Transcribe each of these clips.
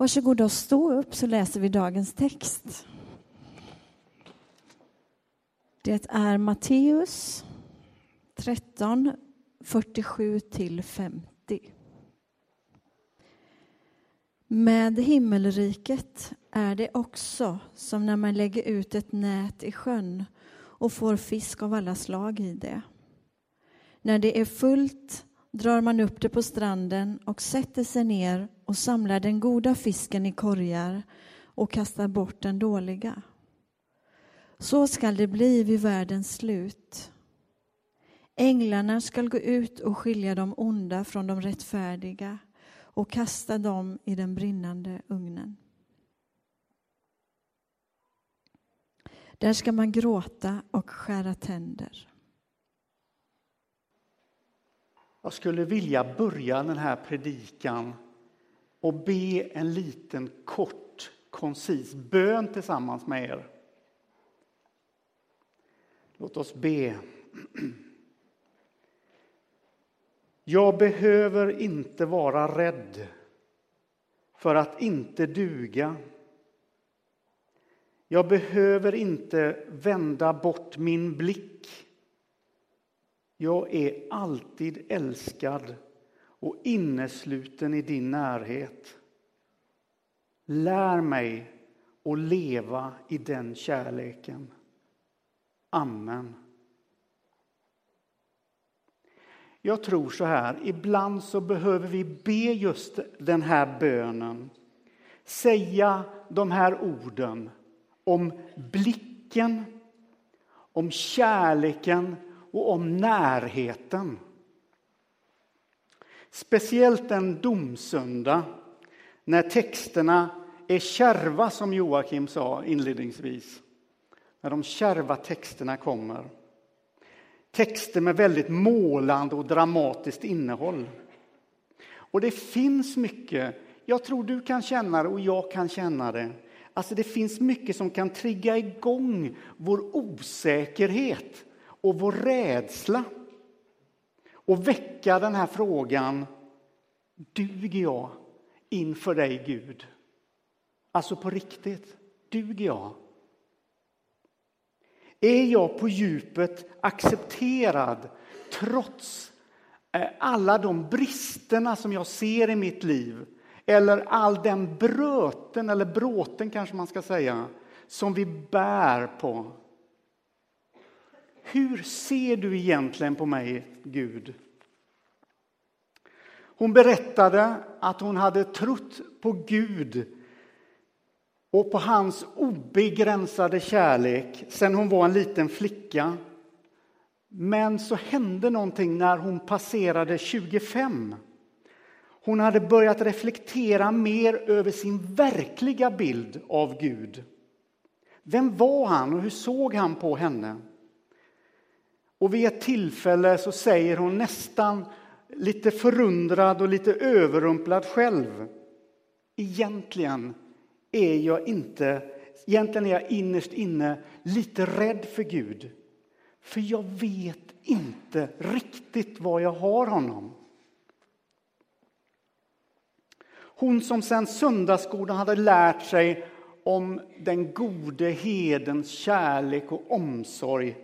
Varsågoda och stå upp så läser vi dagens text. Det är Matteus 13, 47 till 50. Med himmelriket är det också som när man lägger ut ett nät i sjön och får fisk av alla slag i det. När det är fullt drar man upp det på stranden och sätter sig ner och samlar den goda fisken i korgar och kastar bort den dåliga. Så skall det bli vid världens slut. Änglarna skall gå ut och skilja de onda från de rättfärdiga och kasta dem i den brinnande ugnen. Där ska man gråta och skära tänder. Jag skulle vilja börja den här predikan och be en liten kort, koncis bön tillsammans med er. Låt oss be. Jag behöver inte vara rädd för att inte duga. Jag behöver inte vända bort min blick. Jag är alltid älskad och innesluten i din närhet. Lär mig att leva i den kärleken. Amen. Jag tror så här, ibland så behöver vi be just den här bönen. Säga de här orden om blicken, om kärleken och om närheten. Speciellt en domsöndag när texterna är kärva, som Joakim sa inledningsvis. När de kärva texterna kommer. Texter med väldigt målande och dramatiskt innehåll. Och det finns mycket, jag tror du kan känna det och jag kan känna det. Alltså det finns mycket som kan trigga igång vår osäkerhet och vår rädsla. Och väcka den här frågan, duger jag inför dig Gud? Alltså på riktigt, duger jag? Är jag på djupet accepterad trots eh, alla de bristerna som jag ser i mitt liv? Eller all den bröten, eller bråten kanske man ska säga, som vi bär på. Hur ser du egentligen på mig, Gud? Hon berättade att hon hade trott på Gud och på hans obegränsade kärlek sedan hon var en liten flicka. Men så hände någonting när hon passerade 25. Hon hade börjat reflektera mer över sin verkliga bild av Gud. Vem var han och hur såg han på henne? Och vid ett tillfälle så säger hon nästan lite förundrad och lite överrumplad själv. Egentligen är jag inte, egentligen är jag innerst inne lite rädd för Gud. För jag vet inte riktigt var jag har honom. Hon som sedan söndagsskolan hade lärt sig om den gode hedens kärlek och omsorg.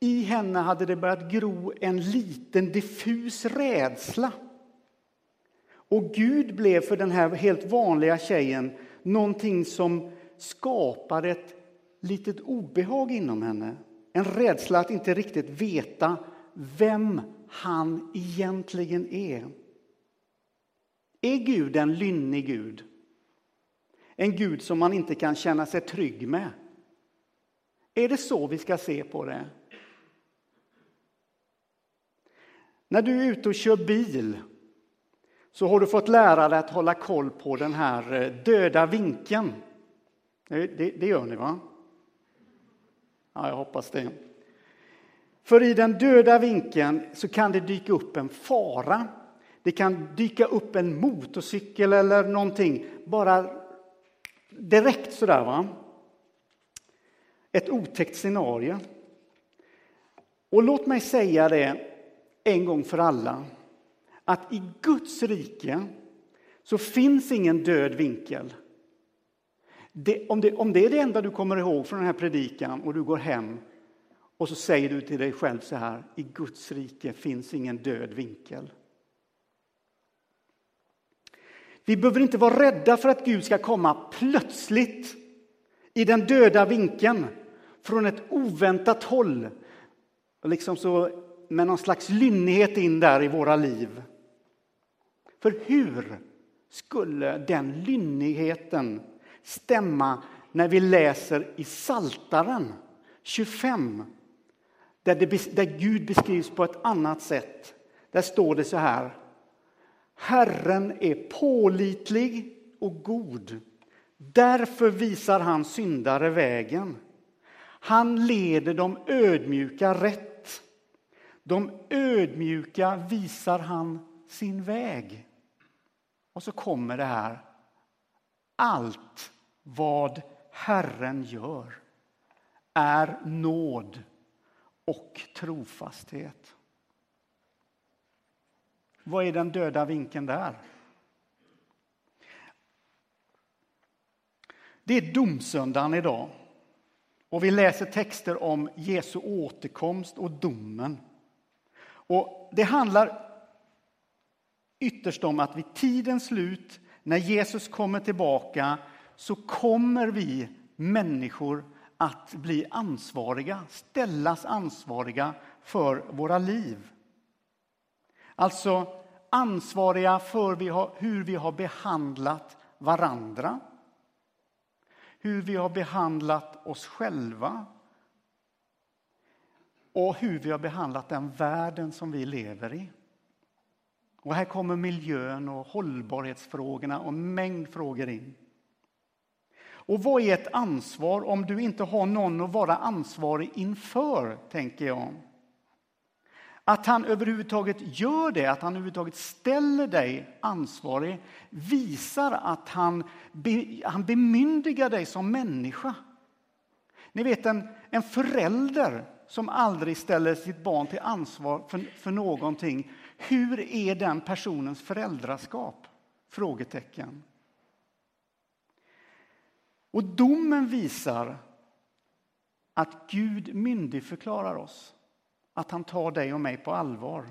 I henne hade det börjat gro en liten diffus rädsla. Och Gud blev för den här helt vanliga tjejen någonting som skapade ett litet obehag inom henne. En rädsla att inte riktigt veta vem han egentligen är. Är Gud en lynnig Gud? En Gud som man inte kan känna sig trygg med? Är det så vi ska se på det? När du är ute och kör bil så har du fått lära dig att hålla koll på den här eh, döda vinkeln. Det, det gör ni, va? Ja, jag hoppas det. För i den döda vinkeln så kan det dyka upp en fara. Det kan dyka upp en motorcykel eller någonting, bara direkt sådär. Va? Ett otäckt scenario. Och låt mig säga det en gång för alla att i Guds rike så finns ingen död vinkel. Det, om, det, om det är det enda du kommer ihåg från den här predikan och du går hem och så säger du till dig själv så här, i Guds rike finns ingen död vinkel. Vi behöver inte vara rädda för att Gud ska komma plötsligt i den döda vinkeln från ett oväntat håll. Liksom så med någon slags lynnighet in där i våra liv. För hur skulle den lynnigheten stämma när vi läser i Saltaren 25 där, det, där Gud beskrivs på ett annat sätt. Där står det så här. Herren är pålitlig och god. Därför visar han syndare vägen. Han leder de ödmjuka rätt. De ödmjuka visar han sin väg. Och så kommer det här. Allt vad Herren gör är nåd och trofasthet. Vad är den döda vinkeln där? Det är domsöndagen idag. Och vi läser texter om Jesu återkomst och domen. Och det handlar ytterst om att vid tidens slut, när Jesus kommer tillbaka, så kommer vi människor att bli ansvariga, ställas ansvariga för våra liv. Alltså ansvariga för hur vi har behandlat varandra, hur vi har behandlat oss själva och hur vi har behandlat den världen som vi lever i. Och här kommer miljön och hållbarhetsfrågorna och en mängd frågor in. Och vad är ett ansvar om du inte har någon att vara ansvarig inför, tänker jag. Att han överhuvudtaget gör det, att han överhuvudtaget ställer dig ansvarig visar att han, be, han bemyndigar dig som människa. Ni vet en, en förälder som aldrig ställer sitt barn till ansvar för, för någonting. Hur är den personens föräldraskap? Frågetecken. Och domen visar att Gud myndigförklarar oss. Att han tar dig och mig på allvar.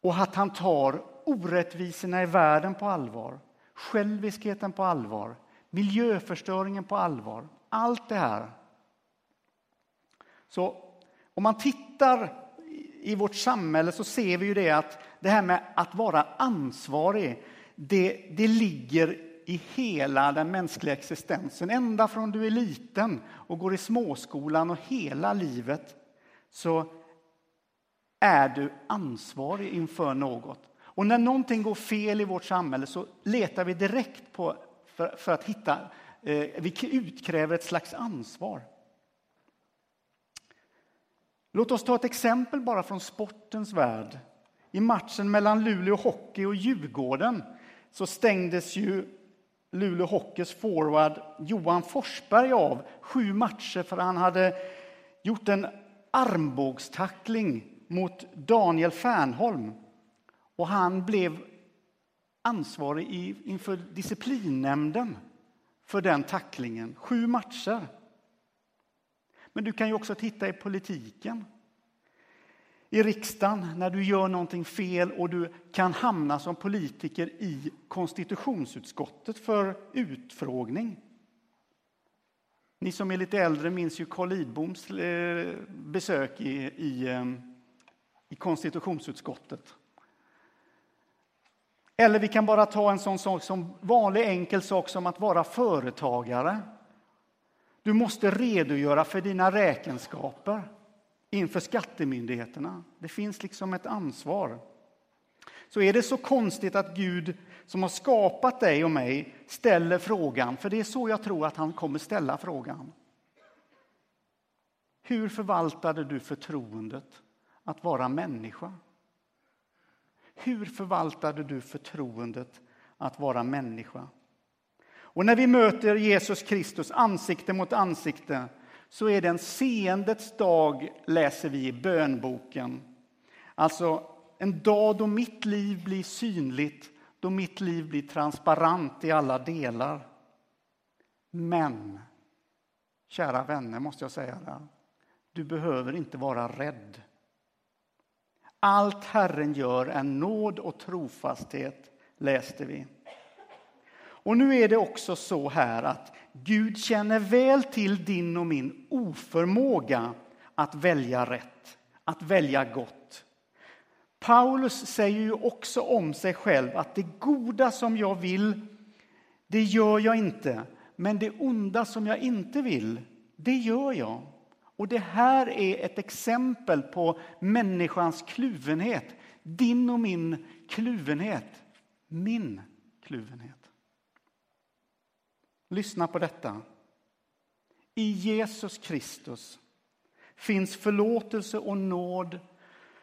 Och att han tar orättvisorna i världen på allvar. Själviskheten på allvar. Miljöförstöringen på allvar. Allt det här. Så om man tittar i vårt samhälle så ser vi ju det att det här med att vara ansvarig, det, det ligger i hela den mänskliga existensen. Ända från du är liten och går i småskolan och hela livet så är du ansvarig inför något. Och när någonting går fel i vårt samhälle så letar vi direkt på för, för att hitta, eh, vi utkräver ett slags ansvar. Låt oss ta ett exempel bara från sportens värld. I matchen mellan Luleå Hockey och Djurgården så stängdes ju Luleå Hockeys forward Johan Forsberg av sju matcher för han hade gjort en armbågstackling mot Daniel Fernholm. Och han blev ansvarig inför disciplinnämnden för den tacklingen. Sju matcher. Men du kan ju också titta i politiken i riksdagen när du gör någonting fel och du kan hamna som politiker i konstitutionsutskottet för utfrågning. Ni som är lite äldre minns ju Carl Lidboms eh, besök i, i, eh, i konstitutionsutskottet. Eller vi kan bara ta en sån sak som vanlig enkel sak som att vara företagare. Du måste redogöra för dina räkenskaper inför skattemyndigheterna. Det finns liksom ett ansvar. Så är det så konstigt att Gud som har skapat dig och mig ställer frågan, för det är så jag tror att han kommer ställa frågan. Hur förvaltade du förtroendet att vara människa? Hur förvaltade du förtroendet att vara människa? Och när vi möter Jesus Kristus ansikte mot ansikte så är det en seendets dag, läser vi i bönboken. Alltså en dag då mitt liv blir synligt, då mitt liv blir transparent i alla delar. Men, kära vänner, måste jag säga det. Du behöver inte vara rädd. Allt Herren gör är nåd och trofasthet, läste vi. Och nu är det också så här att Gud känner väl till din och min oförmåga att välja rätt, att välja gott. Paulus säger ju också om sig själv att det goda som jag vill, det gör jag inte. Men det onda som jag inte vill, det gör jag. Och det här är ett exempel på människans kluvenhet. Din och min kluvenhet. Min kluvenhet. Lyssna på detta. I Jesus Kristus finns förlåtelse och nåd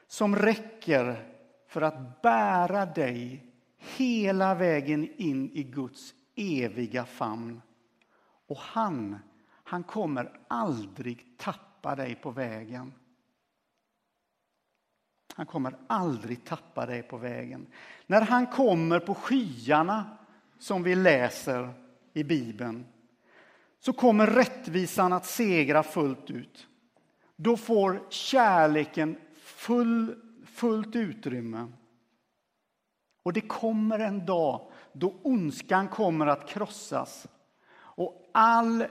som räcker för att bära dig hela vägen in i Guds eviga famn. Och han, han kommer aldrig tappa dig på vägen. Han kommer aldrig tappa dig på vägen. När han kommer på skyarna, som vi läser i Bibeln, så kommer rättvisan att segra fullt ut. Då får kärleken full, fullt utrymme. Och det kommer en dag då ondskan kommer att krossas och all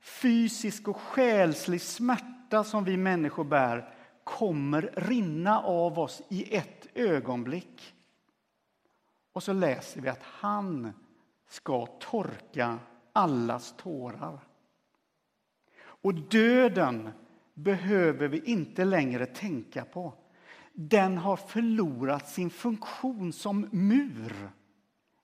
fysisk och själslig smärta som vi människor bär kommer rinna av oss i ett ögonblick. Och så läser vi att han ska torka allas tårar. Och döden behöver vi inte längre tänka på. Den har förlorat sin funktion som mur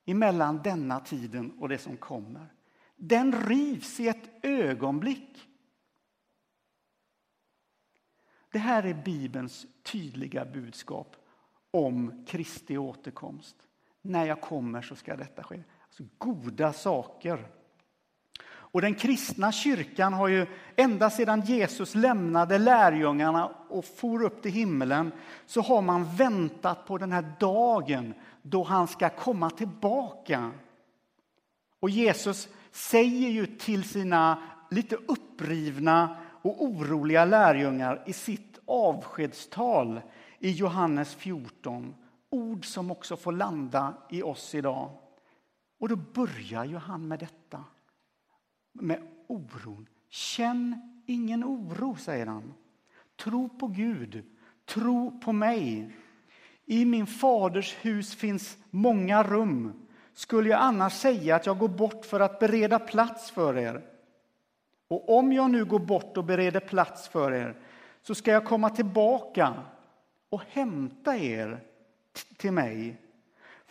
emellan denna tiden och det som kommer. Den rivs i ett ögonblick. Det här är Bibelns tydliga budskap om Kristi återkomst. När jag kommer så ska detta ske. Alltså goda saker. Och den kristna kyrkan har ju ända sedan Jesus lämnade lärjungarna och for upp till himlen så har man väntat på den här dagen då han ska komma tillbaka. Och Jesus säger ju till sina lite upprivna och oroliga lärjungar i sitt avskedstal i Johannes 14 ord som också får landa i oss idag. Och då börjar ju han med detta med oron. Känn ingen oro, säger han. Tro på Gud, tro på mig. I min faders hus finns många rum. Skulle jag annars säga att jag går bort för att bereda plats för er? Och om jag nu går bort och bereder plats för er så ska jag komma tillbaka och hämta er till mig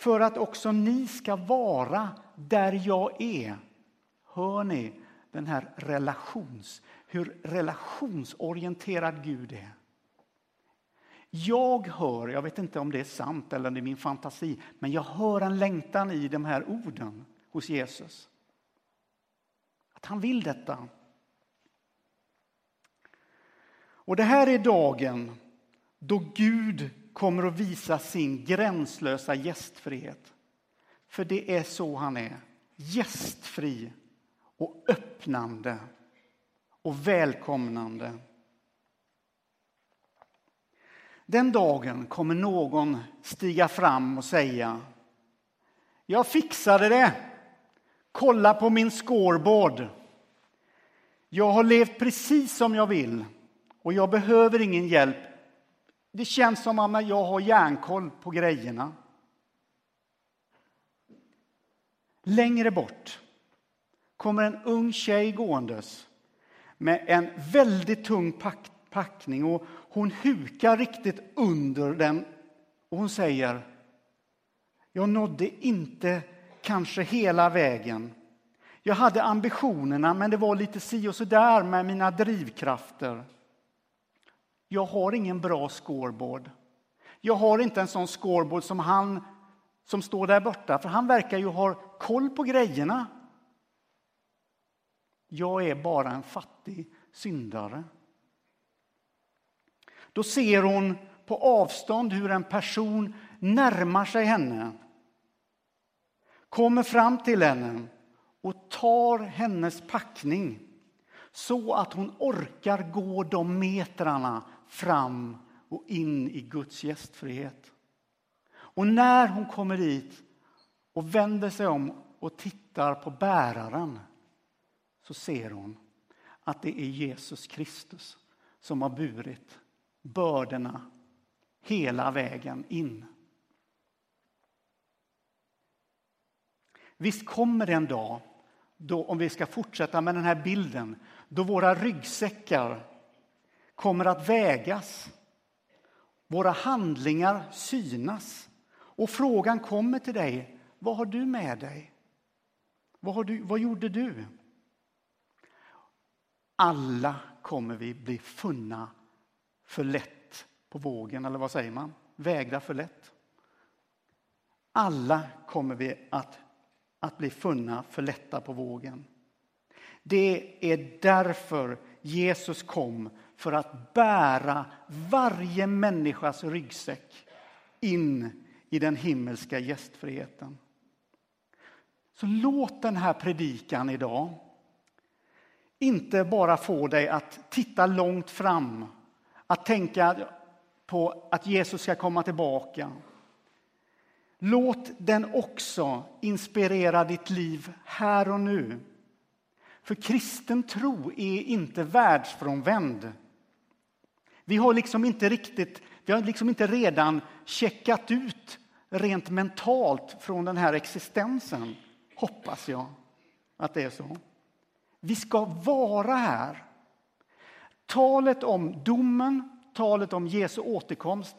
för att också ni ska vara där jag är Hör ni den här relations, hur relationsorienterad Gud är? Jag hör, jag vet inte om det är sant eller det är min fantasi, men jag hör en längtan i de här orden hos Jesus. Att han vill detta. Och det här är dagen då Gud kommer att visa sin gränslösa gästfrihet. För det är så han är, gästfri och öppnande och välkomnande. Den dagen kommer någon stiga fram och säga Jag fixade det. Kolla på min scoreboard. Jag har levt precis som jag vill och jag behöver ingen hjälp. Det känns som att jag har järnkoll på grejerna. Längre bort kommer en ung tjej gåendes med en väldigt tung pack, packning och hon hukar riktigt under den och hon säger Jag nådde inte kanske hela vägen. Jag hade ambitionerna, men det var lite si och så där med mina drivkrafter. Jag har ingen bra scoreboard. Jag har inte en sån scoreboard som han som står där borta, för han verkar ju ha koll på grejerna. Jag är bara en fattig syndare. Då ser hon på avstånd hur en person närmar sig henne. kommer fram till henne och tar hennes packning så att hon orkar gå de metrarna fram och in i Guds gästfrihet. Och när hon kommer dit och vänder sig om och tittar på bäraren så ser hon att det är Jesus Kristus som har burit bördorna hela vägen in. Visst kommer det en dag, då, om vi ska fortsätta med den här bilden, då våra ryggsäckar kommer att vägas. Våra handlingar synas. Och frågan kommer till dig, vad har du med dig? Vad, har du, vad gjorde du? Alla kommer vi bli funna för lätt på vågen, eller vad säger man? Vägda för lätt. Alla kommer vi att, att bli funna för lätta på vågen. Det är därför Jesus kom, för att bära varje människas ryggsäck in i den himmelska gästfriheten. Så låt den här predikan idag inte bara få dig att titta långt fram, att tänka på att Jesus ska komma tillbaka. Låt den också inspirera ditt liv här och nu. För kristen tro är inte världsfrånvänd. Vi har liksom inte riktigt, vi har liksom inte redan checkat ut rent mentalt från den här existensen, hoppas jag att det är så. Vi ska vara här. Talet om domen, talet om Jesu återkomst,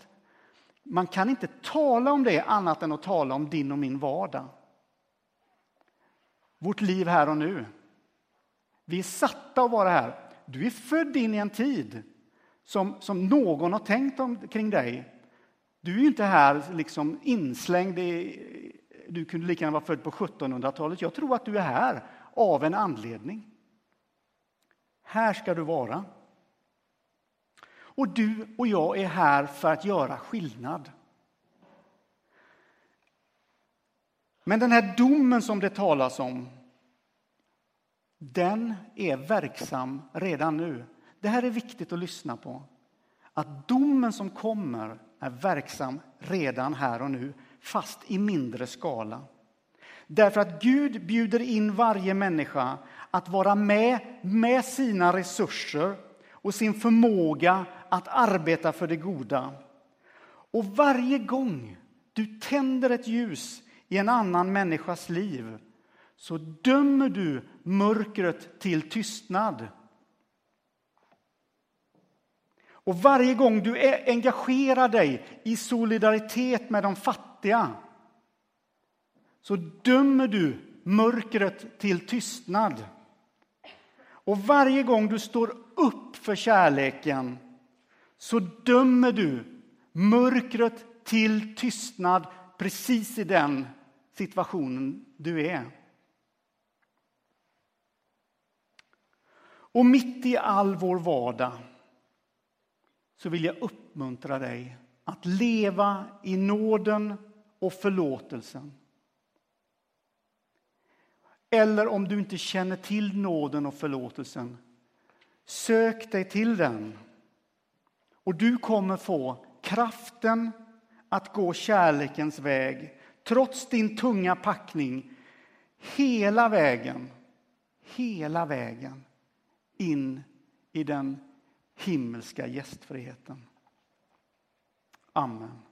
man kan inte tala om det annat än att tala om din och min vardag. Vårt liv här och nu. Vi är satta att vara här. Du är född in i en tid som, som någon har tänkt om, kring dig. Du är inte här liksom inslängd i... Du kunde lika gärna vara född på 1700-talet. Jag tror att du är här av en anledning. Här ska du vara. Och du och jag är här för att göra skillnad. Men den här domen som det talas om, den är verksam redan nu. Det här är viktigt att lyssna på. Att domen som kommer är verksam redan här och nu, fast i mindre skala. Därför att Gud bjuder in varje människa att vara med med sina resurser och sin förmåga att arbeta för det goda. Och varje gång du tänder ett ljus i en annan människas liv så dömer du mörkret till tystnad. Och varje gång du engagerar dig i solidaritet med de fattiga så dömer du mörkret till tystnad. Och varje gång du står upp för kärleken så dömer du mörkret till tystnad precis i den situationen du är. Och mitt i all vår vardag så vill jag uppmuntra dig att leva i nåden och förlåtelsen. Eller om du inte känner till nåden och förlåtelsen, sök dig till den. Och du kommer få kraften att gå kärlekens väg trots din tunga packning hela vägen, hela vägen in i den himmelska gästfriheten. Amen.